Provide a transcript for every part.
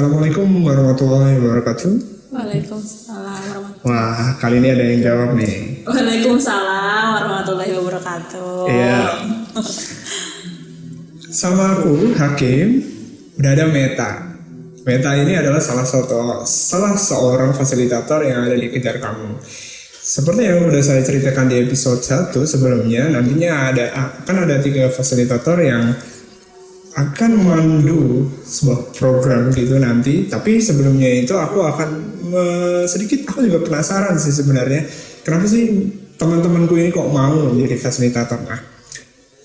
Assalamualaikum warahmatullahi wabarakatuh. Waalaikumsalam warahmatullahi Wah, kali ini ada yang jawab nih. Waalaikumsalam warahmatullahi wabarakatuh. Iya. Sama aku, Hakim, udah ada Meta. Meta ini adalah salah satu salah seorang fasilitator yang ada di Kejar Kamu. Seperti yang udah saya ceritakan di episode 1 sebelumnya, nantinya ada akan ada tiga fasilitator yang akan memandu sebuah program gitu nanti. Tapi sebelumnya itu aku akan me- sedikit aku juga penasaran sih sebenarnya kenapa sih teman-temanku ini kok mau menjadi fasilitator. Nah,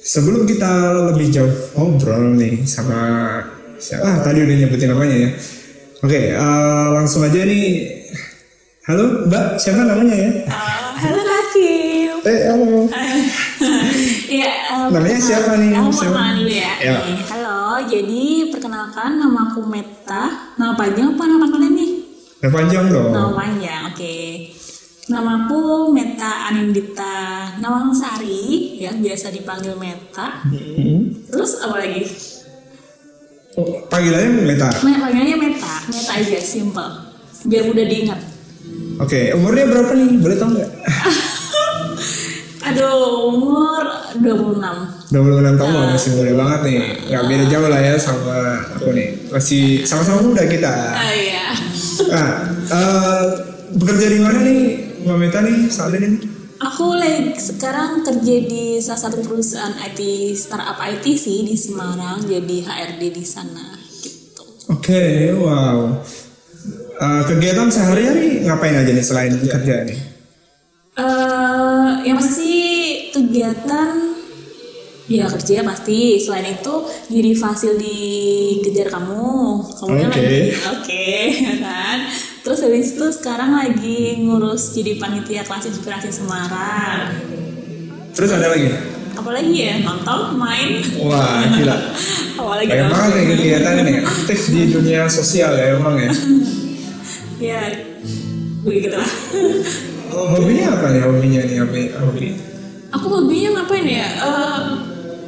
sebelum kita lebih jauh ngobrol nih sama siapa ah, tadi udah nyebutin namanya ya. Oke, eh, langsung aja nih. Halo, Mbak, siapa namanya ya? Halo Kakim. Eh, halo. Iya. Namanya siapa nih? Aku perkenalan dulu ya. Ya. Halo. Jadi perkenalkan nama aku Meta. Nama panjang apa nama panggilan nih? Udah panjang dong. Nama panjang. Oke. Nama aku Meta Anindita Nawang Sari, ya biasa dipanggil Meta. Hmm. Terus apa lagi? Oh, panggilannya Meta. Nah, panggilannya Meta. Meta aja, simple. Biar mudah diingat. Oke, umurnya berapa nih? Boleh tahu nggak? Aduh, umur 26. 26 tahun loh, masih muda banget nih. Nggak beda jauh lah ya sama aku nih. Masih sama-sama muda kita. Ah iya. Nah, eh, bekerja di mana nih Mbak Meta nih saat ini? Aku lagi sekarang kerja di salah satu perusahaan IT startup IT sih di Semarang jadi HRD di sana gitu. Oke, wow. Eh, kegiatan sehari-hari ngapain aja nih selain kerja nih? Eh yang pasti kegiatan ya kerja pasti selain itu jadi fasil di kejar kamu kan Oke. lagi oke ya kan terus habis itu sekarang lagi ngurus jadi panitia kelas inspirasi Semarang Terus ada lagi? apalagi ya nonton main Wah, gila. apalagi banget nih kegiatan nih. Aktif di dunia sosial ya emang ya. ya begitu lah Oh, hobinya apa nih hobinya nih hobi? hobi? Aku hobinya ngapain ya Eh,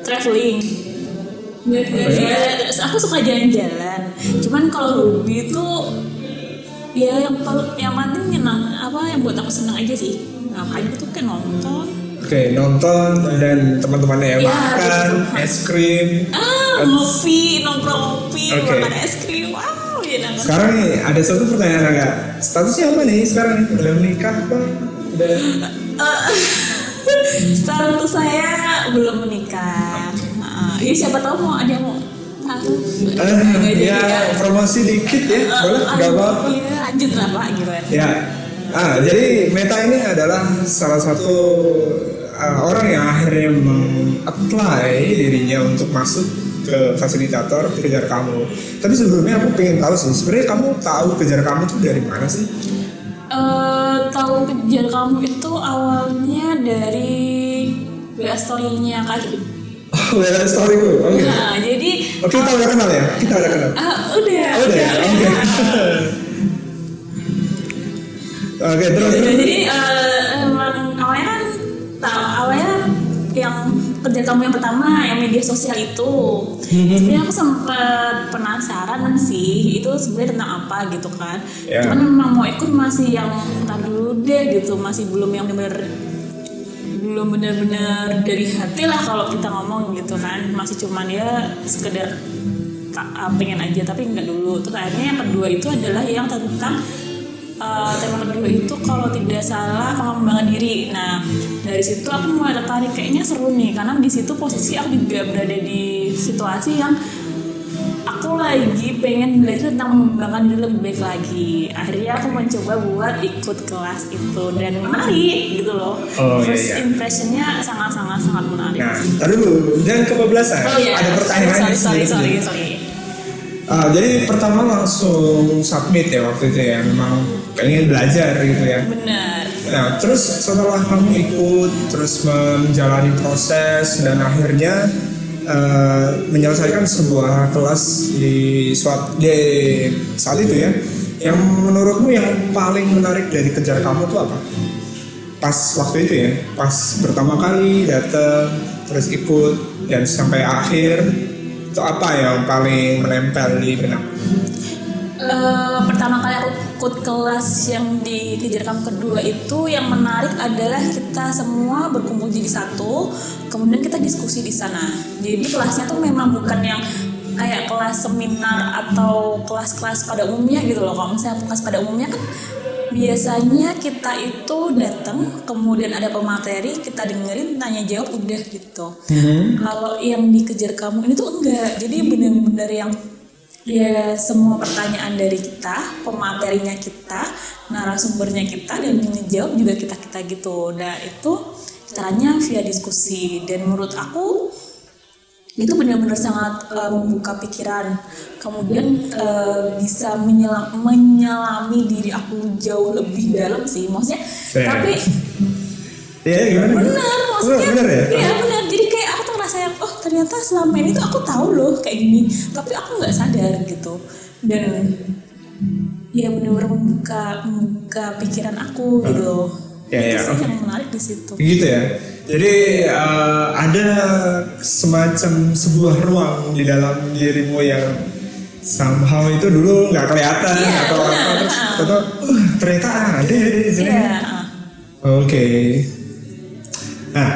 traveling ya, terus aku suka jalan-jalan cuman kalau hobi itu ya yang yang penting nyenang apa yang buat aku senang aja sih ngapain itu kayak nonton Oke, nonton dan teman-temannya ya, Iya, makan, gitu. es krim. ah ngopi nongkrong ngopi Oke. makan es krim wow ya. Sekarang nih ada satu pertanyaan agak statusnya apa nih sekarang? Udah menikah apa? Udah status saya belum menikah. Ah, ya siapa tahu mau ada yang mau tahu. Eh, jadi ya promosi dikit ya, boleh? nggak apa-apa. Iya, lanjut lah pak gimana Ya, ah jadi Meta ini adalah salah satu uh, orang yang akhirnya meng-apply dirinya untuk masuk ke fasilitator kejar kamu. Tapi sebelumnya aku pengen tahu sih, sebenarnya kamu tahu kejar kamu itu dari mana sih? Eh, tahu kejar kamu itu awalnya dari WA story-nya Kak Kiki. Oh, ya story gue. Oke. Nah, jadi Oke, kita udah kenal ya? Kita udah kenal. ah, udah. Oh, udah ya? Oke. Oke, terus Ya, terus. jadi eh, emang awalnya kan tahu awalnya yang kerja kamu yang pertama yang media sosial itu. Sebenarnya aku sempat penasaran sih itu sebenarnya tentang apa gitu kan. Ya. Cuman memang mau ikut masih yang entar dulu deh gitu masih belum yang bener belum benar-benar dari hati lah kalau kita ngomong gitu kan masih cuman ya sekedar ah, pengen aja tapi nggak dulu terus akhirnya yang kedua itu adalah yang tentang eh, tema kedua itu kalau tidak salah pengembangan diri. Nah dari situ aku mulai tertarik. Kayaknya seru nih karena di situ posisi aku juga berada di situasi yang aku lagi pengen belajar tentang mengembangkan diri lebih baik lagi. Akhirnya aku mencoba buat ikut kelas itu. Dan menarik gitu loh. Oh, iya, first iya. impressionnya sangat sangat sangat menarik. Nah, tadi dulu dan kebablasan. oh iya. Ada pertanyaan sorry sorry sorry sorry Ah, jadi pertama langsung submit ya waktu itu ya, memang pengen belajar gitu ya. benar Nah, terus setelah kamu ikut, terus menjalani proses dan akhirnya eh, menyelesaikan sebuah kelas di suat di saat itu ya, yang menurutmu yang paling menarik dari kejar kamu tuh apa? Pas waktu itu ya, pas pertama kali datang, terus ikut dan sampai akhir itu apa yang paling menempel di benak? Eh, pertama kali aku ikut kelas yang di kamu kedua itu yang menarik adalah kita semua berkumpul jadi satu kemudian kita diskusi di sana jadi kelasnya tuh memang bukan yang kayak kelas seminar atau kelas-kelas pada umumnya gitu loh kalau misalnya kelas pada umumnya kan biasanya kita itu datang kemudian ada pemateri kita dengerin tanya jawab udah gitu. Kalau yang dikejar kamu ini tuh enggak. Jadi benar-benar yang ya semua pertanyaan dari kita pematerinya kita narasumbernya kita dan yang ngejawab juga kita kita gitu. Nah itu caranya via diskusi. Dan menurut aku itu benar-benar sangat uh, membuka pikiran. Kemudian uh, bisa menyelam, menyelami diri aku jauh lebih dalam sih maksudnya. Fair. tapi Iya gimana? benar maksudnya benar ya? iya benar. Jadi kayak aku tuh ngerasa yang oh ternyata selama ini tuh aku tahu loh kayak gini. Tapi aku nggak sadar gitu. Dan ya benar-benar membuka membuka pikiran aku gitu Ya, itu ya, sih yang menarik di situ. Gitu ya. Jadi eh, ada semacam sebuah ruang di dalam dirimu yang somehow itu dulu nggak kelihatan Iya, atau apa terus Ah. atau "Uh, ternyata ada ya di sini. iya ah. Oke. Nah,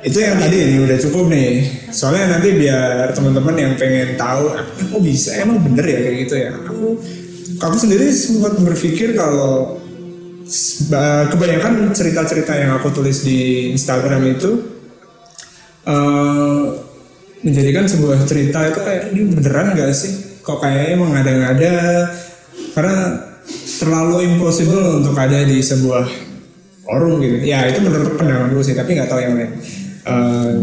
itu yang tadi nih udah cukup nih. Soalnya nanti biar teman-teman yang pengen tahu, "Ah, kok bisa emang bener ya kayak gitu ya. Aku, aku sendiri sempat berpikir kalau kebanyakan cerita-cerita yang aku tulis di Instagram itu eh, menjadikan sebuah cerita itu kayak ini beneran gak sih? Kok kayaknya emang ada-ada? Karena terlalu impossible untuk ada di sebuah forum gitu. Ya itu menurut pandangan gue sih, tapi nggak tahu yang lain. Eh,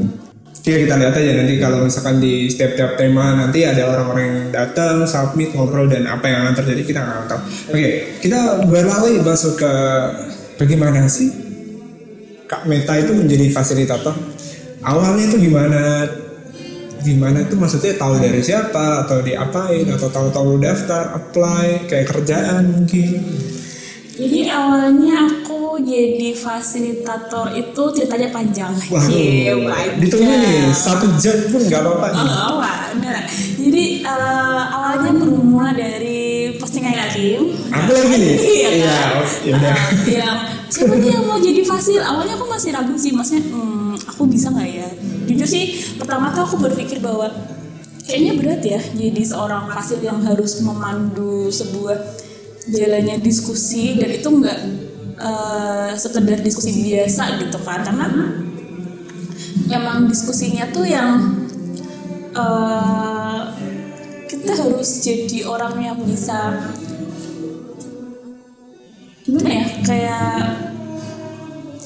Oke kita lihat aja nanti kalau misalkan di setiap-tiap tema nanti ada orang-orang yang datang, submit, ngobrol dan apa yang akan terjadi kita nggak tahu. Oke, kita beralih masuk ke bagaimana sih Kak Meta itu menjadi fasilitator. Awalnya itu gimana? Gimana itu maksudnya tahu dari siapa atau diapain atau tahu-tahu daftar, apply kayak kerjaan mungkin. Jadi awalnya aku jadi fasilitator itu ceritanya panjang. Waduh, Cie, panjang. ditunggu nih satu jam pun nggak apa-apa. Oh, enggak. Jadi eh, awalnya bermula dari postingan Hakim. Aku lagi nih. Iya Iya. Eh, yang siapa nih yang mau jadi fasil? Awalnya aku masih ragu sih, maksudnya hmm, aku bisa nggak ya? Jujur sih, pertama tuh aku berpikir bahwa kayaknya berat ya jadi seorang fasil yang harus memandu sebuah jalannya diskusi dan itu nggak eh, sekedar diskusi biasa gitu kan karena emang diskusinya tuh yang eh, kita harus jadi orang yang bisa gimana ya kayak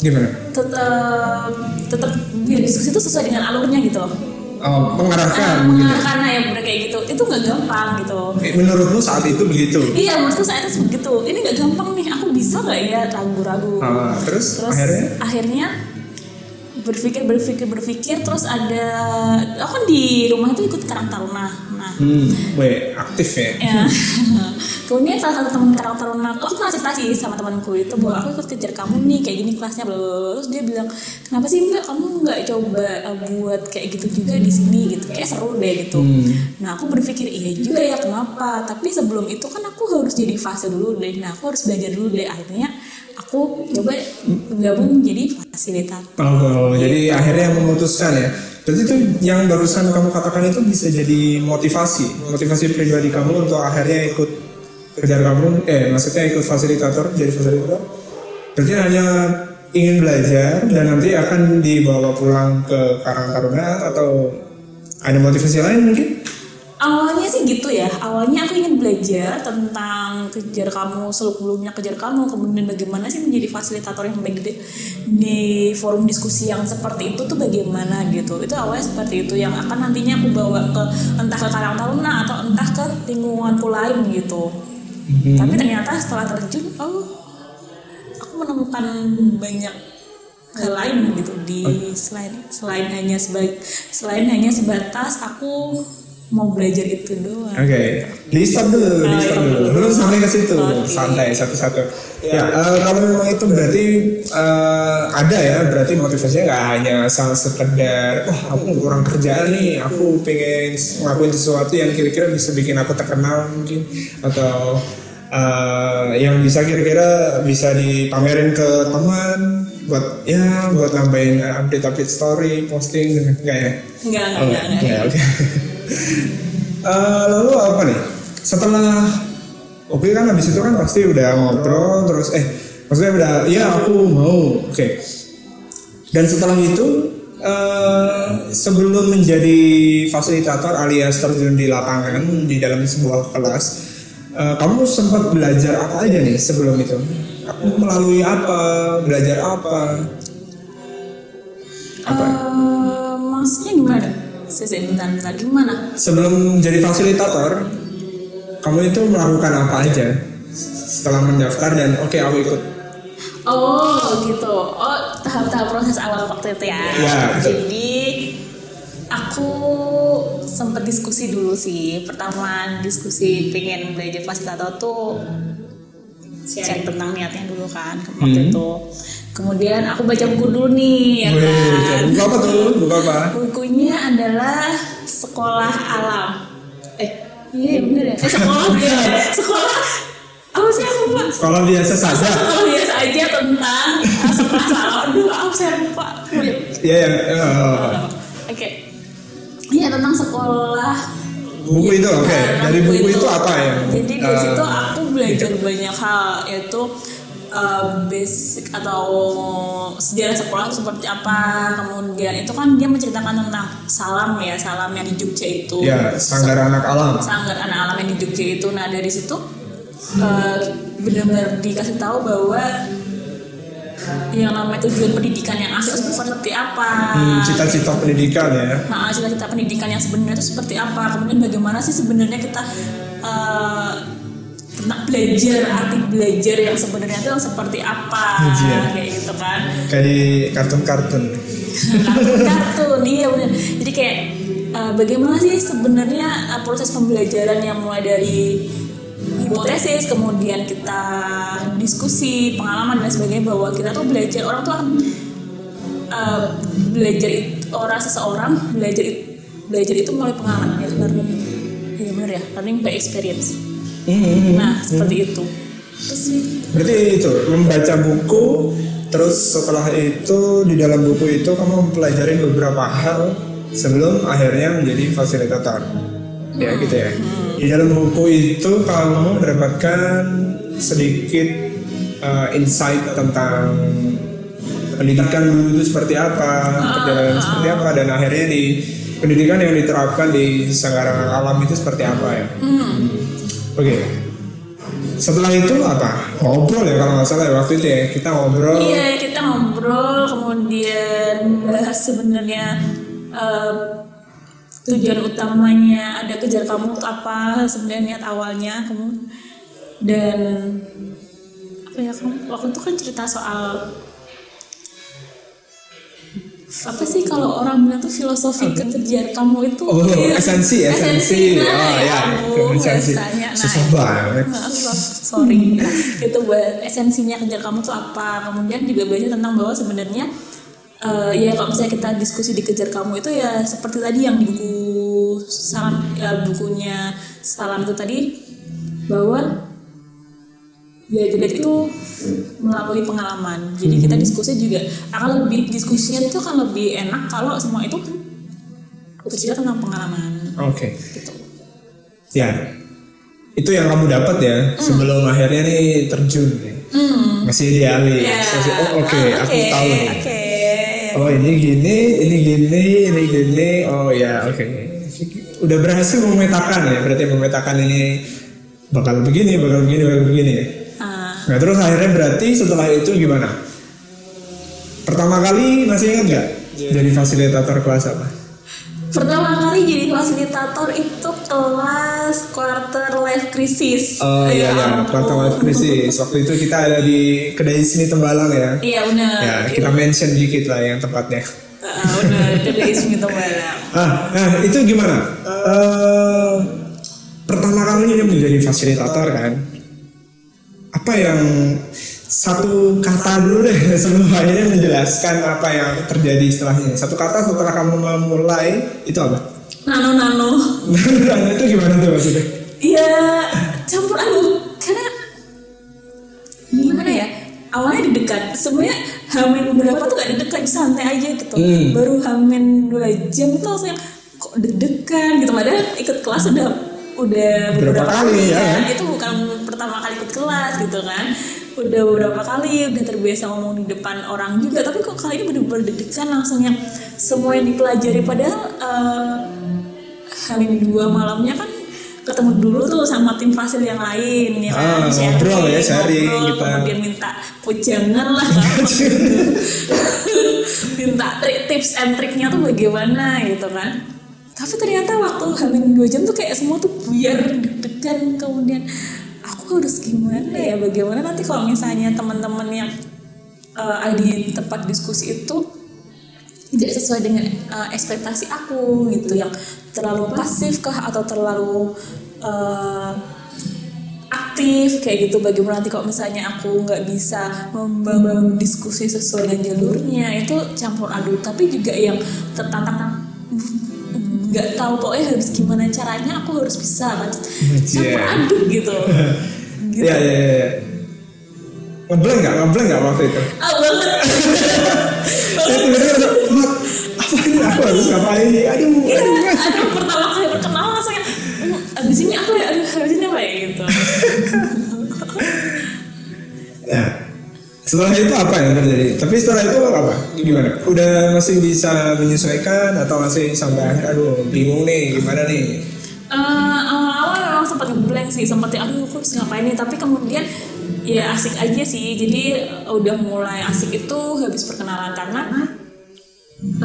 Gimana? tetap tetap biar diskusi itu sesuai dengan alurnya gitu loh Oh, mengarahkan Ah, ya. mengarahkan ya bener kayak gitu itu nggak gampang gitu Eh, Menurutmu saat itu begitu? iya menurutku saya itu begitu ini nggak gampang nih aku bisa nggak ya ragu-ragu Ah, terus, terus akhirnya? akhirnya berpikir berpikir berpikir terus ada aku kan di rumah itu ikut karang taruna nah Hmm, weh, aktif ya. ya kemudian salah satu teman karang taruna aku pernah cerita sih sama temanku. Itu bahwa aku ikut kejar kamu nih kayak gini kelasnya bla terus dia bilang kenapa sih mbak kamu nggak coba uh, buat kayak gitu juga di sini gitu. Kayak seru deh gitu. Nah aku berpikir iya juga ya kenapa? Tapi sebelum itu kan aku harus jadi fase dulu deh. Nah aku harus belajar dulu deh. Akhirnya aku coba gabung jadi fasilitator. Oh, jadi akhirnya memutuskan ya. Berarti itu yang barusan kamu katakan itu bisa jadi motivasi, motivasi pribadi kamu untuk akhirnya ikut kejar kamu, eh maksudnya ikut fasilitator, jadi fasilitator. Berarti hanya ingin belajar dan nanti akan dibawa pulang ke Karang Taruna atau ada motivasi lain mungkin? awalnya sih gitu ya awalnya aku ingin belajar tentang kejar kamu seluk belumnya kejar kamu kemudian bagaimana sih menjadi fasilitator yang baik di, di forum diskusi yang seperti itu tuh bagaimana gitu itu awalnya seperti itu yang akan nantinya aku bawa ke entah ke Karang Taruna atau entah ke lingkunganku lain gitu tapi ternyata setelah terjun oh aku menemukan banyak hal lain gitu di selain selain hanya sebagai selain hanya sebatas aku mau belajar itu doang Oke, di stop dulu, di stop iya. dulu. Belum sampai ke situ, Oke. santai satu-satu. Ya, eh, kalau memang itu berarti eh, ada ya, berarti motivasinya nggak hanya sama sekedar, wah aku kurang kerjaan nih, aku pengen ngelakuin sesuatu yang kira-kira bisa bikin aku terkenal mungkin, atau eh, yang bisa kira-kira bisa dipamerin ke teman, buat ya buat nambahin eh, update-update story, posting, enggak ya? enggak enggak Oh, enggak, enggak. ya, oke. Eh, lalu apa nih? Setelah oke kan habis itu kan pasti udah ngobrol terus eh maksudnya udah ya aku mau oke. Dan setelah itu eh, sebelum menjadi fasilitator alias terjun di lapangan di dalam sebuah kelas, eh, kamu sempat belajar apa aja nih sebelum itu? Aku melalui apa? Belajar apa? Apa? Eh, maksudnya gimana saya bentar bentar gimana sebelum jadi fasilitator kamu itu melakukan apa aja setelah mendaftar dan oke aku ikut Oh gitu. Oh tahap-tahap proses awal waktu itu ya. Ya, betul. Aku sempat diskusi dulu sih. Pertama diskusi pengen belajar fasilitator tuh cek tentang niatnya dulu kan waktu Hmm. itu. Kemudian aku baca buku dulu nih ya Wih, kan. buku apa tuh buku apa Bukunya adalah Sekolah Alam. Eh, iya bener ya. Eh, sekolah ya. Sekolah apa sih aku lupa? sekolah biasa saja Sekolah biasa aja tentang sekolah salah. Aduh, aku saya lupa. ya ya eh, Oke. Iya tentang sekolah. buku itu oke Nah, dari buku itu apa ya Jadi di Eh, situ aku belajar banyak hal yaitu uh, basic atau sejarah sekolah itu seperti apa. Kemudian itu kan dia menceritakan tentang salam ya, salam yang di Jogja itu. ya sanggar anak alam Sanggar anak alam yang di Jogja itu. Nah dari situ uh, benar-benar dikasih tahu bahwa yang namanya tujuan pendidikan yang asli itu seperti apa. Hmm, cita-cita pendidikan ya Nah, cita-cita pendidikan yang sebenarnya itu seperti apa? Kemudian bagaimana sih sebenarnya kita eh, tentang belajar arti belajar yang sebenarnya itu yang seperti apa? Belajar. Kayak gitu kan. kayak di kartun-kartun Kartun, iya benar. Jadi kayak eh, bagaimana sih sebenarnya eh, proses pembelajaran yang mulai dari hipotesis, kemudian kita diskusi, pengalaman dan sebagainya bahwa kita tuh belajar orang tuh akan eh, belajar itu orang seseorang belajar itu belajar itu melalui pengalaman ya learning ya benar ya learning by experience. Hmm, nah seperti itu. Terus berarti itu membaca buku terus setelah itu di dalam buku itu kamu mempelajari beberapa hal sebelum akhirnya menjadi fasilitator. Ya gitu ya di dalam buku itu kamu mendapatkan sedikit uh, insight tentang pendidikan dulu itu seperti apa perjalanan seperti apa dan akhirnya di pendidikan yang diterapkan di Sanggarang Alam itu seperti apa ya? Oke. Setelah itu apa? Ngobrol ya kalau nggak salah ya waktu itu ya kita ngobrol. Iya kita ngobrol kemudian bahas sebenarnya eh, tujuan utamanya ada kejar kamu untuk apa sebenarnya niat awalnya kamu dan apa ya kamu waktu itu kan cerita soal apa sih kalau orang bilang tuh filosofi kekejar kamu itu Oh, Iya. esensi, esensi. nah, Oh, ya, ampun, esensi. Nah, Susah itu. banget. Maaf, maaf, sorry Nah, itu buat esensinya kejar kamu tuh apa kemudian juga belajar tentang bahwa sebenarnya eh, ya kalau misalnya kita diskusi di kejar kamu itu ya seperti tadi yang di buku salam ya, bukunya salam itu tadi bahwa belajar itu melalui pengalaman jadi kita diskusi juga akan lebih diskusinya itu akan lebih enak kalau semua itu bercerita tentang pengalaman Oke. gitu Ya. Itu yang kamu dapat ya sebelum akhirnya nih terjun nih. Hmm. Masih idealis. Ya. Masih, oh oke, Ah, aku tahu nih. Oke. Oh ini gini, ini gini, ini gini. Oh ya, oke. Udah berhasil memetakan ya. Berarti memetakan ini bakal begini, bakal begini, bakal begini. ya. Ah, Nah terus akhirnya berarti setelah itu gimana? Pertama kali masih ingat nggak? Jadi fasilitator kelas apa? Pertama kali jadi fasilitator itu kelas quarter life crisis. Oh iya ya. Kuartal Life Crisis. Waktu itu kita ada di kedai seni Tembalang ya. Iya benar. Ya, kita mention dikit lah yang tempatnya. Ah, udah jadi Ismi Tombalam. Ah, nah itu gimana? Eh, pertama kali ini menjadi fasilitator kan? Apa yang satu kata dulu deh sebelum akhirnya menjelaskan apa yang terjadi setelahnya. Satu kata setelah kamu memulai itu apa? Nano nano. Nah, itu gimana tuh maksudnya? Iya campur aduk karena gimana ya awalnya deg-degan sebenarnya hamin beberapa tuh gak deg-degan santai aja gitu Hmm. baru hamin dua jam itu langsung kok deg-degan gitu padahal ikut kelas udah udah Berapa kali, ya kan? itu bukan pertama kali ikut kelas gitu kan udah beberapa kali udah terbiasa ngomong di depan orang juga tapi kok kali ini bener-bener deg-degan langsung yang semua yang dipelajari. Padahal eh, Hamin dua malamnya kan ketemu dulu tuh sama tim fasil yang lain ya Ah, kan ngobrol ya, sharing ngobrol, kita. kemudian minta pujangan lah minta trik tips and triknya tuh bagaimana gitu kan? Tapi ternyata waktu Hamin dua jam tuh kayak semua tuh biar deg-degan kemudian aku harus gimana ya? Bagaimana nanti kalau misalnya teman-teman yang eh, ada di tempat diskusi itu tidak sesuai dengan uh, ekspektasi aku gitu yang terlalu pasif kah atau terlalu uh, aktif kayak gitu. Bagaimana nanti kalau misalnya aku nggak bisa membangun diskusi sesuai dengan jalurnya itu campur aduk. Tapi juga yang tertantang nggak tahu pokoknya harus gimana caranya aku harus bisa campur Yeah. aduk gitu gitu Iya iya iya. Ngeblank nggak? Ngeblank nggak waktu itu? Ah, banget Saya tiba-tiba ada, "Mat, apa ini aku harus ngapain nih? Aduh, Iya, aduh, Mat." aduh pertama kali yang "Hmm, abis ini aku ya, aduh abis ini apa ya gitu. Nah, setelah itu apa yang terjadi? Tapi setelah itu apa? Gimana? Udah masih bisa menyesuaikan atau masih sampai akhir, aduh bingung nih, gimana nih? Eh, awal-awal memang sempat ngeblank sih, sempat aduh aku harus ngapain nih, tapi kemudian ya asik aja sih. Jadi udah mulai asik itu habis perkenalan karena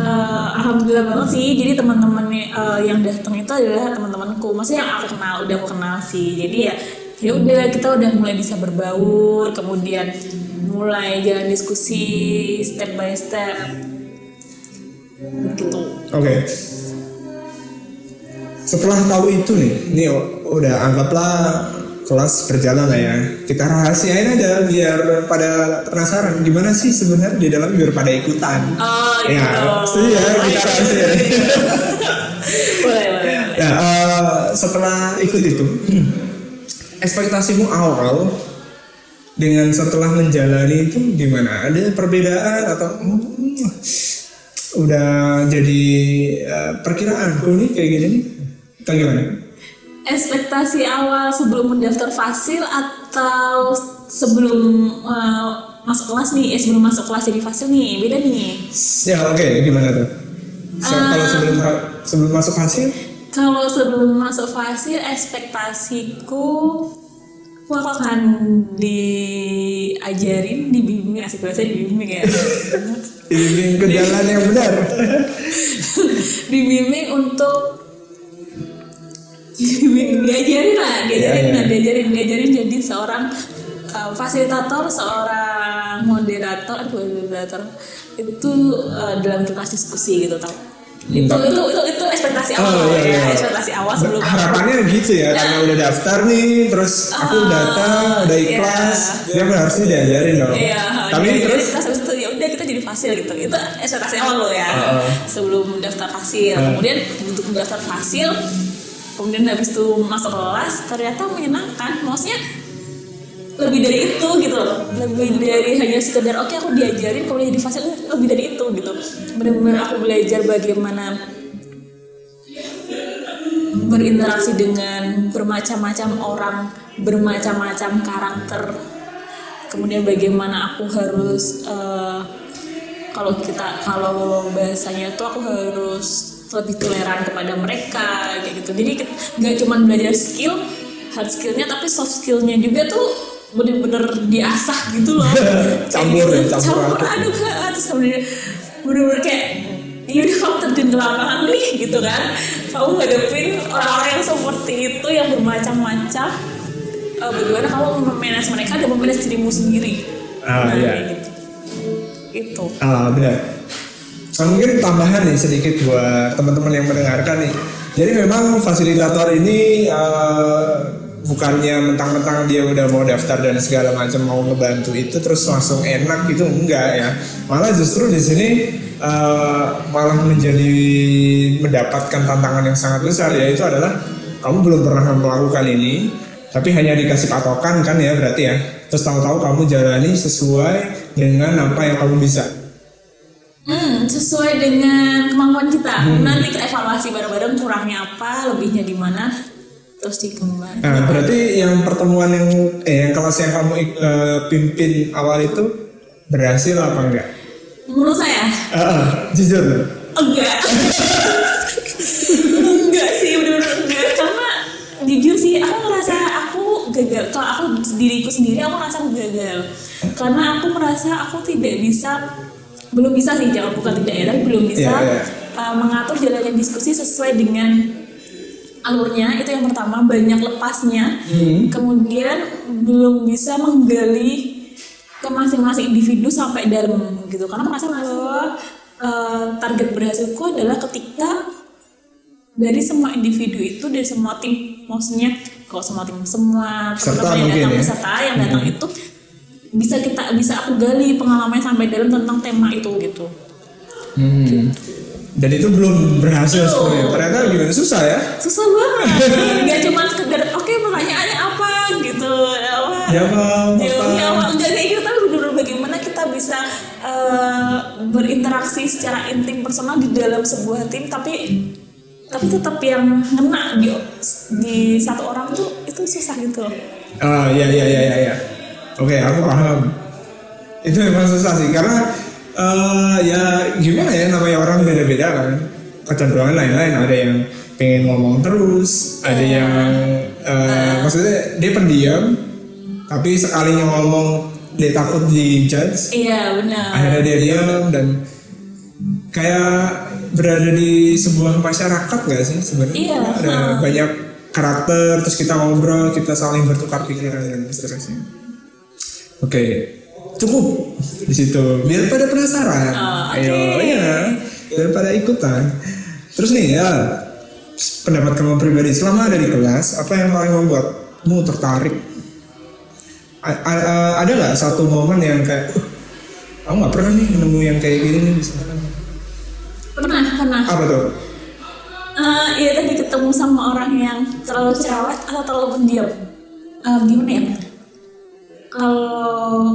eh, alhamdulillah banget sih. Jadi teman-teman eh, yang datang itu adalah teman-temanku, maksudnya yang aku kenal, udah aku kenal sih. Jadi ya ya udah kita udah mulai bisa berbaur, kemudian mulai jalan diskusi step by step gitu. Oke. Setelah tahu itu nih, ini udah anggaplah kelas berjalan lah ya. Kita rahasiain aja biar pada penasaran gimana sih sebenarnya di dalam biar pada ikutan. Oh, Ya, gitu. ya, kita rahasia. boleh, boleh. Ya, eh, setelah ikut itu, ekspektasimu awal dengan setelah menjalani itu gimana? Ada perbedaan atau hmm, udah jadi eh, perkiraanku nih kayak gini nih? Atau gimana? ekspektasi awal sebelum mendaftar fasil atau sebelum uh, masuk kelas nih eh sebelum masuk kelas jadi fasil nih beda nih Ya oke, gimana tuh? So, Ah. kalau sebelum sebelum masuk hasil, kalau sebelum masuk fasil ekspektasiku aku akan diajarin dibimbing asik bahasa dibimbing ya dibimbing ke jalan yang benar. dibimbing untuk diajarin lah diajarin Iya, iya. lah diajarin diajarin jadi seorang uh, fasilitator seorang moderator aduh, moderator itu uh, dalam kelas diskusi gitu tau itu, Entah. itu itu itu ekspektasi Oh, awal iya, ya iya. ekspektasi awal sebelum Harapannya gitu ya, karena udah daftar nih, terus aku Ah, datang, udah ikhlas, dia harusnya diajarin dong. Iya, Tapi jadi, terus habis itu ya udah kita jadi fasil gitu. Itu ekspektasi awal lo ya. Heeh. Sebelum daftar fasil. Heeh. Kemudian untuk mendaftar fasil, kemudian habis itu masuk kelas ternyata menyenangkan. Maksudnya lebih dari itu gitu loh. Lebih dari hanya sekedar oke aku diajarin kemudian jadi fasil lebih dari itu gitu. Benar-benar aku belajar bagaimana berinteraksi dengan bermacam-macam orang, bermacam-macam karakter. Kemudian bagaimana aku harus eh, kalau kita kalau bahasanya tuh aku harus lebih toleran kepada mereka kayak gitu. Jadi nggak cuma belajar skill, hard skillnya tapi soft skillnya juga tuh bener-bener diasah gitu loh. Campur ya, campur campur ha, terus kemudian bener-bener kayak yaudah kamu terjun ke lapangan nih gitu kan kamu ngadepin orang-orang yang seperti itu yang bermacam-macam Eh, bagaimana kamu memanage mereka dan memanage dirimu sendiri Ah, Nah, iya. gitu itu ah benar. Nah, mungkin tambahan nih sedikit buat teman-teman yang mendengarkan nih. Jadi memang fasilitator ini uh, bukannya mentang-mentang dia udah mau daftar dan segala macam mau ngebantu itu terus langsung enak gitu enggak ya. Malah justru di sini uh, malah menjadi mendapatkan tantangan yang sangat besar yaitu adalah kamu belum pernah melakukan ini tapi hanya dikasih patokan kan ya berarti ya. Terus tahu-tahu kamu jalani sesuai dengan apa yang kamu bisa Hmm, sesuai dengan kemampuan kita. Nanti kita evaluasi bareng-bareng kurangnya apa, lebihnya di mana, terus dikembangkan. Nah, berarti yang pertemuan yang eh yang kelas yang kamu eh, pimpin awal itu berhasil apa enggak? Menurut saya, Ah, jujur. enggak. enggak sih, bener-bener enggak. Karena jujur sih, aku ngerasa aku gagal. Kalau aku diriku sendiri, aku merasa aku gagal. Karena aku merasa aku tidak bisa, belum bisa sih, jangan bukan tidak ya, tapi belum bisa Iya, iya. uh, mengatur jalannya diskusi sesuai dengan alurnya itu yang pertama banyak lepasnya Hmm. kemudian belum bisa menggali ke masing-masing individu sampai dalam gitu karena merasa bahwa uh, target berhasilku adalah ketika dari semua individu itu dari semua tim maksudnya kalau semua tim semua Peserta teman-teman yang datang ya. peserta yang datang itu bisa kita bisa aku gali pengalamannya sampai dalam tentang tema itu gitu Hmm. Dan itu belum berhasil Belum. sebenarnya. Ternyata gimana susah ya? susah banget nggak cuma sekedar oke pertanyaannya apa gitu apa Jawab jawabnya apa? apa enggak kayak gitu tapi benar bagaimana kita bisa eh, berinteraksi secara intim personal di dalam sebuah tim tapi tapi tetap yang ngena di di satu orang tuh itu susah gitu Ah, ya ya ya ya ya. Oke, aku paham. Itu memang susah sih karena eh, ya gimana ya namanya orang beda-beda kan. Kecenderungan lain-lain. Ada yang pengen ngomong terus, ada yang eh, maksudnya dia pendiam, tapi sekalinya ngomong dia takut dijudge. iya benar Akhirnya dia diam dan kayak berada di sebuah masyarakat gak sih sebenarnya? Iya, Ada banyak karakter, terus kita ngobrol, kita saling bertukar pikiran dan seterusnya. Oke, cukup di situ. Biar pada penasaran. Oh, oke. Ayo, ya, biar pada ikutan. Terus nih ya, pendapat kamu pribadi selama ada di kelas, apa yang paling membuatmu tertarik? A- a- a- ada nggak satu momen yang kayak, "Uh, aku nggak pernah nih nemu yang kayak gini nih misalkan. pernah pernah Apa tuh? Eh, ya tadi ketemu sama orang yang terlalu cerewet atau terlalu pendiam Eh, gimana ya kalau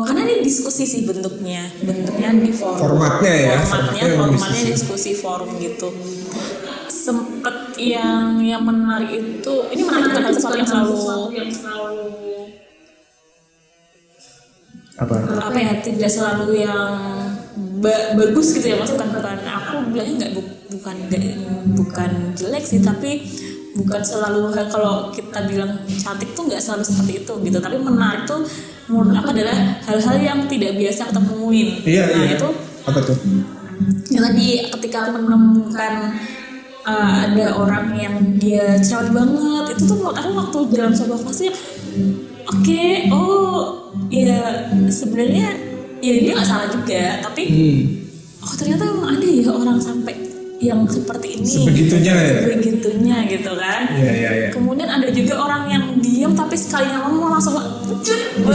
karena ini diskusi sih bentuknya bentuknya di forum Formatnya ya, formatnya formatnya diskusi. diskusi forum gitu sempet yang yang menarik itu ini menarik bukan sesuatu yang selalu yang selalu Apa? apa ya tidak selalu yang ba- bagus gitu ya maksudnya bukan bukan aku bilangnya nggak bu- bukan nggak- bukan jelek sih tapi bukan selalu kalau kita bilang cantik tuh nggak selalu seperti itu gitu tapi menarik tuh menurut aku adalah hal-hal yang tidak biasa kita temuin Iya, nah iya. itu Apa tuh? yang tadi ketika aku menemukan uh, ada orang yang dia cerewet banget itu tuh menurut aku waktu dalam sebuah fase oke oh ya sebenarnya ya dia nggak salah juga tapi Hmm. oh ternyata emang ada ya orang sampai yang seperti ini Sebegitunya ya? sebegitunya gitu kan Iya, iya, iya. kemudian ada juga orang yang diam tapi sekali ngomong langsung cut gitu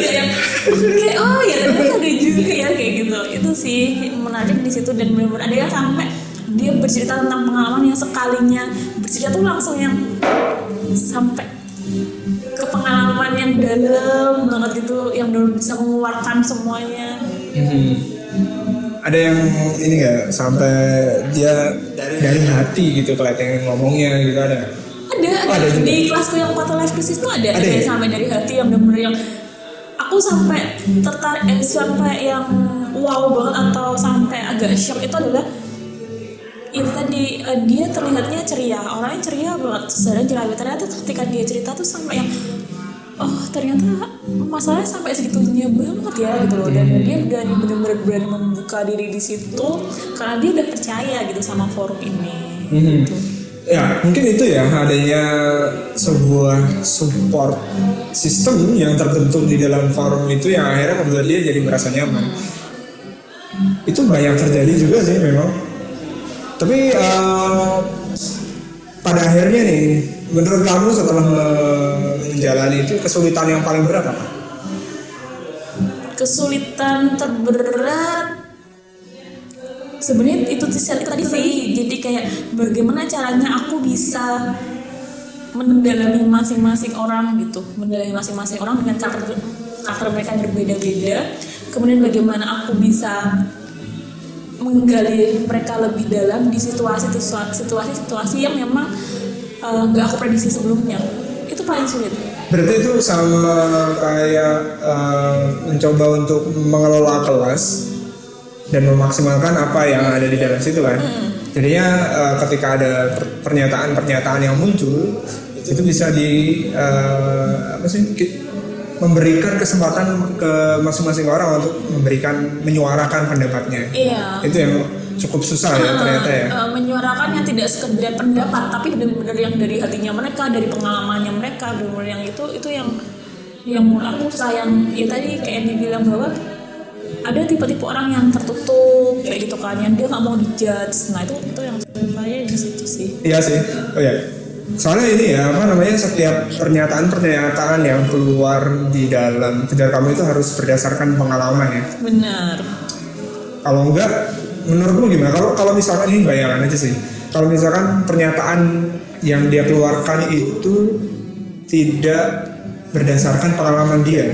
ya yang kayak oh ya ternyata ada juga ya kayak gitu itu sih menarik di situ dan benar-benar ada yang sampai dia bercerita tentang pengalaman yang sekalinya bercerita tuh langsung yang sampai ke pengalaman yang dalam banget gitu yang benar bisa mengeluarkan semuanya Hmm. Ada yang ini nggak sampai dia dari hati gitu kelihatan ngomongnya gitu ada. ada Oh, ada juga. di kelasku yang quarter life crisis tuh ada Ada ada, yang ya? sampai dari hati yang bener-bener yang aku sampai tertarik eh, sampai yang wow banget atau sampai agak shock itu adalah itu tadi eh, dia terlihatnya ceria orangnya ceria banget sadar ceria ternyata ketika dia cerita tuh sampai yang oh ternyata masalahnya sampai segitunya banget ya gitu loh dan dia berani benar-benar berani membuka diri di situ karena dia udah percaya gitu sama forum ini Hmm. Ya mungkin itu ya adanya sebuah support system yang terbentuk di dalam forum itu yang akhirnya membuat dia jadi merasa nyaman. itu banyak terjadi juga sih memang tapi eh, pada akhirnya nih menurut kamu setelah menjalani itu kesulitan yang paling berat apa? kesulitan terberat sebenarnya itu sih tadi sih. Jadi kayak bagaimana caranya aku bisa mendalami masing-masing orang gitu mendalami masing-masing orang dengan karakter karakter mereka yang berbeda-beda. Kemudian bagaimana aku bisa menggali mereka lebih dalam di situasi situasi situasi yang memang eh, nggak uh, aku prediksi sebelumnya. Itu paling sulit Berarti itu sama kayak uh, mencoba untuk mengelola kelas dan memaksimalkan apa yang ada di dalam situ kan. Hmm. Jadinya uh, ketika ada pernyataan-pernyataan yang muncul itu bisa di uh, apa sih memberikan kesempatan ke masing-masing orang untuk memberikan menyuarakan pendapatnya. Iya. Itu yang cukup susah ya ternyata ya. Uh, menyuarakan yang tidak sekedar pendapat tapi benar-benar yang dari hatinya mereka, dari pengalamannya mereka, benar yang itu itu yang yang menurut aku sayang. Ya tadi kayak dibilang bahwa ada tipe-tipe orang yang tertutup kayak gitu kan yang dia nggak mau dijudge. Nah itu itu yang saya di situ sih. Iya sih. Oh ya soalnya ini ya apa namanya setiap pernyataan-pernyataan yang keluar di dalam kejar kamu itu harus berdasarkan pengalaman ya. Benar. Kalau enggak menurutmu gimana? Kalau kalau misalkan ini bayangan aja sih. Kalau misalkan pernyataan yang dia keluarkan itu tidak berdasarkan pengalaman dia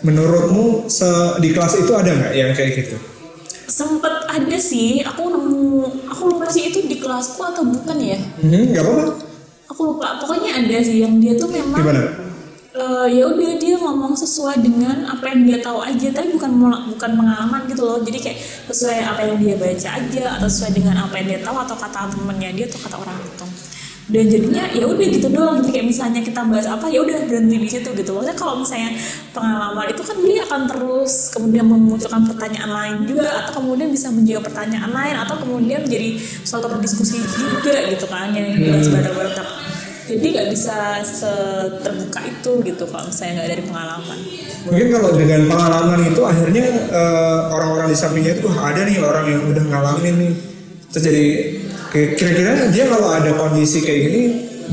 menurutmu se di kelas itu ada nggak yang kayak gitu? Sempet ada sih. Aku nemu aku lupa sih itu di kelasku atau bukan ya. Hmm, nggak apa-apa. Aku lupa. Pokoknya ada sih yang dia tuh memang gimana uh, ya udah dia ngomong sesuai dengan apa yang dia tahu aja tapi bukan bukan pengalaman gitu loh. Jadi kayak sesuai apa yang dia baca aja atau sesuai dengan apa yang dia tahu atau kata temennya dia atau kata orang itu. Dan jadinya ya udah gitu doang. Jadi kayak misalnya kita bahas apa ya udah berhenti di situ gitu. Maksudnya kalau misalnya pengalaman itu kan dia akan terus kemudian memunculkan pertanyaan lain juga atau kemudian bisa menjawab pertanyaan lain atau kemudian menjadi suatu berdiskusi juga gitu kan yang dibahas bareng-bareng jadi nggak bisa terbuka itu gitu kalau misalnya nggak dari pengalaman. Mungkin kalau dengan pengalaman itu akhirnya uh, orang-orang di sampingnya itu ada nih orang yang udah ngalamin nih. Terus jadi kira-kira dia kalau ada kondisi kayak gini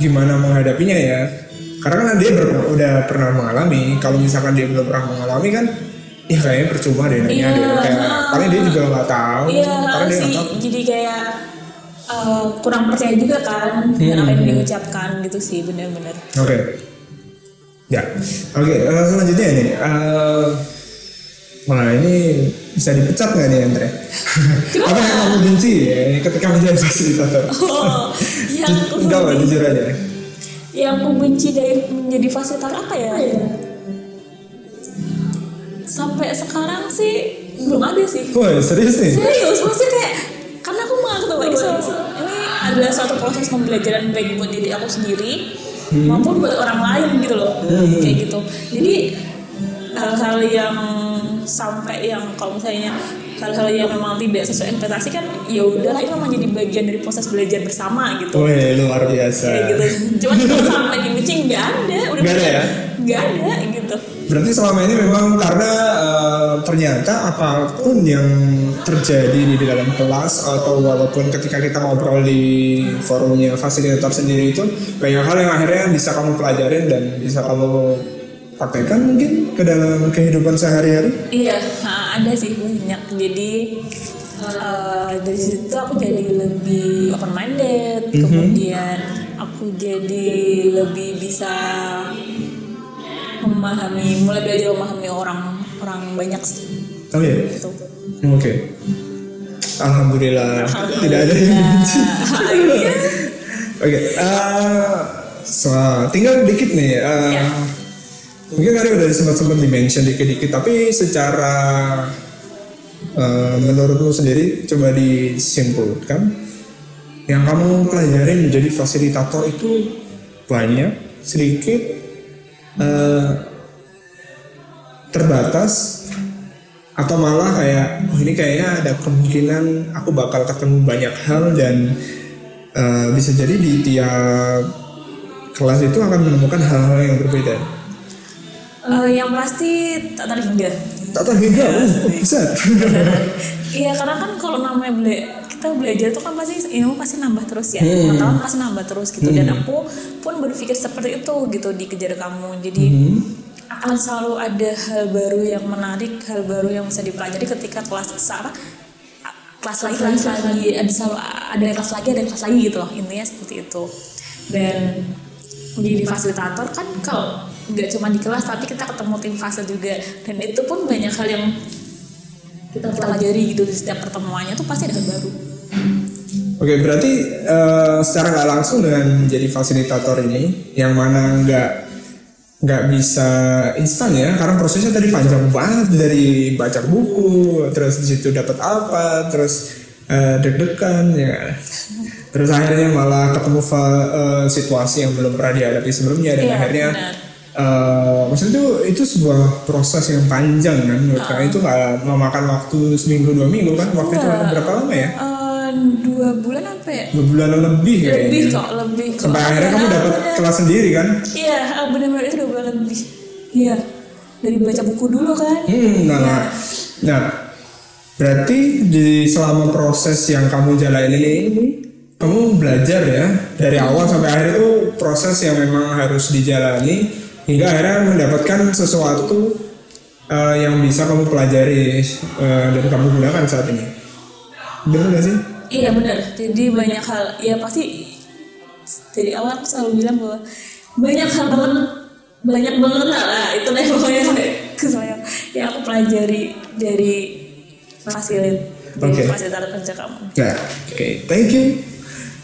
gimana menghadapinya ya? Karena kan dia ber, udah pernah mengalami. Kalau misalkan dia belum pernah mengalami kan ya kayaknya percuma deh nanya iya, deh. Kayak paling dia juga nggak tahu. Iya, karena dia sih, tahu. jadi kayak uh, kurang percaya juga kan hmm. dengan apa yang diucapkan gitu sih benar-benar. Oke. Okay. Ya, oke. Okay, uh, eh, selanjutnya nih, uh, wah ini bisa dipecat nggak nih Andre? apa yang kamu benci ya ketika menjadi fasilitator? Oh, yang Enggak lah, jujur aja. Yang aku benci dari menjadi fasilitator apa ya? Sampai sekarang sih belum ada sih. Wah serius nih? Serius, maksudnya kayak bahwa ini, adalah suatu proses pembelajaran baik buat diri aku sendiri hmm. maupun buat orang lain gitu loh hmm. kayak gitu jadi hal-hal yang sampai yang kalau misalnya hal-hal yang memang tidak sesuai ekspektasi kan ya udahlah itu memang jadi bagian dari proses belajar bersama gitu. Wih luar biasa. Kayak gitu. Cuman kalau sampai dibenci nggak ada, udah nggak ada ya? Nggak ada gitu. Berarti selama ini memang karena ternyata apa pun yang terjadi di dalam kelas atau walaupun ketika kita ngobrol di forumnya fasilitator sendiri itu banyak hal yang akhirnya bisa kamu pelajarin dan bisa kamu praktekkan mungkin ke dalam kehidupan sehari-hari? Iya, ada sih banyak. Jadi uh, dari situ aku jadi lebih open minded, mm-hmm. kemudian aku jadi lebih bisa memahami, mulai belajar memahami orang orang banyak sih. Oh iya. Gitu. Oke. Okay. Alhamdulillah. Alhamdulillah. Tidak ada yang benci. Iya. Oke. Okay. Uh, eh, so, tinggal dikit nih. Uh, ya mungkin tadi udah sempat sempat dimention dikit-dikit tapi secara uh, menurutmu sendiri coba disimpulkan yang kamu pelajari menjadi fasilitator itu banyak sedikit uh, terbatas atau malah kayak oh ini kayaknya ada kemungkinan aku bakal ketemu banyak hal dan uh, bisa jadi di tiap kelas itu akan menemukan hal-hal yang berbeda. Uh, yang pasti tak terhingga. tak terhingga? Uh, buset. Iya karena kan kalau namanya bela kita belajar tuh kan pasti ilmu pasti nambah terus ya. Hmm. pengetahuan pasti nambah terus gitu. Dan aku pun berpikir seperti itu gitu dikejar kamu. Jadi Hmm. Akan selalu ada hal baru yang menarik hal baru yang bisa dipelajari ketika kelas apa kelas lagi kelas lagi ada selalu ada kelas lagi ada kelas lagi gitu loh intinya seperti itu. Dan menjadi fasilitator kan kalau nggak cuma di kelas tapi kita ketemu tim fase juga. Dan itu pun banyak hal yang kita pelajari gitu di setiap pertemuannya tuh pasti ada hal baru. Oke, berarti eh, secara nggak langsung dengan jadi fasilitator ini, yang mana nggak nggak bisa instan ya, karena prosesnya tadi panjang banget dari baca buku, terus di situ dapat apa, terus eh, deg-degan ya, terus akhirnya malah ketemu eh, situasi yang belum pernah dihadapi sebelumnya dan Iya, akhirnya benar. eh, maksudnya itu itu sebuah proses yang panjang kan, menurut Ah. saya itu nggak memakan waktu seminggu dua minggu kan, waktu itu Enggak. berapa lama ya? Eh, dua bulan apa ya dua bulan lebih kayaknya. lebih kok lebih kok. Sampai akhirnya kamu Ah, dapat kelas sendiri kan? iya ah, benar-benar lebih iya dari baca buku dulu kan Hmm, nah, Iya. nah, berarti di selama proses yang kamu jalanin ini, kamu belajar ya dari awal sampai akhir itu proses yang memang harus dijalani hingga akhirnya mendapatkan sesuatu eh, yang bisa kamu pelajari eh, dan kamu gunakan saat ini. Benar gak sih? Iya benar. Jadi banyak hal, ya pasti dari awal aku selalu bilang bahwa banyak hal banget, banyak banget lah. Itu deh pokoknya. Ya aku pelajari dari fasilit, dari fasilitator kerja kamu. Ya, oke, thank you.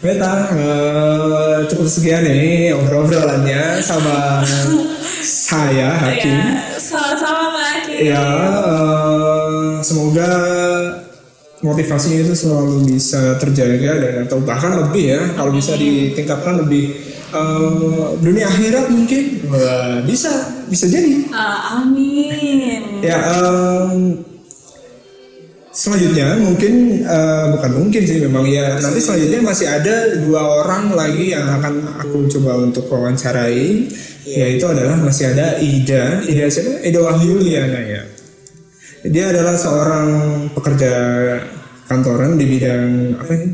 Beta, eh, cukup sekian nih obrol-obrolannya sama saya Hakim. Ya, sama-sama Kak Aki. Ya, eh, semoga motivasinya itu selalu bisa terjaga dan atau bahkan lebih ya, kalau bisa ditingkatkan lebih eh, dunia akhirat mungkin Wah, bisa bisa jadi. Ah, amin. Ya, em, selanjutnya mungkin eh, bukan mungkin sih memang ya nanti selanjutnya masih ada dua orang lagi yang akan aku coba untuk wawancarai yaitu adalah masih ada Ida. Ida siapa? Ida Wahyuliana ya. Dia adalah seorang pekerja kantoran di bidang apa ini?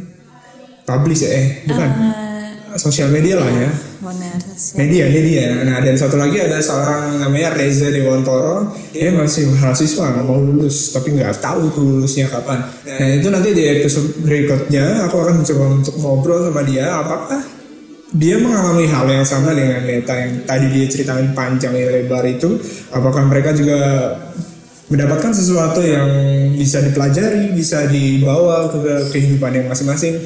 Publish ya eh bukan. Ah, sosial media lah ya. Benar. media media. nah dan satu lagi ada seorang namanya Reza Dewantoro. Dia masih mahasiswa mau lulus tapi nggak tahu tuh lulusnya kapan. Nah itu nanti di episode berikutnya aku akan mencoba untuk ngobrol sama dia apakah dia mengalami hal yang sama dengan Meta yang tadi dia ceritakan panjang lebar itu? Apakah mereka juga mendapatkan sesuatu yang bisa dipelajari bisa dibawa ke kehidupan yang masing-masing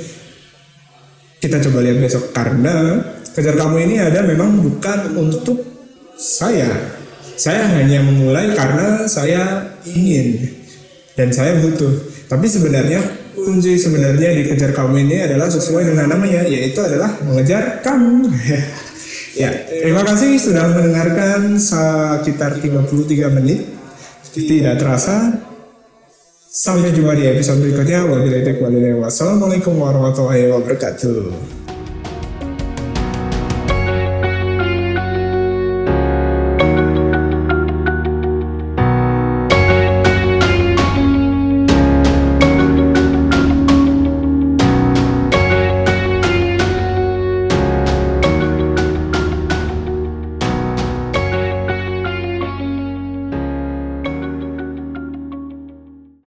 kita coba lihat besok. Karena kejar kamu ini ada memang bukan untuk saya. Saya hanya memulai karena saya ingin. Dan saya butuh. Tapi sebenarnya kunci sebenarnya di kejar kamu ini adalah sesuai dengan namanya yaitu adalah mengejar kamu. Ya terima kasih sudah mendengarkan sekitar 33 menit. Tidak terasa Sampai jumpa di episode berikutnya. Wabillahi taufiq. Wassalamualaikum warahmatullahi wabarakatuh.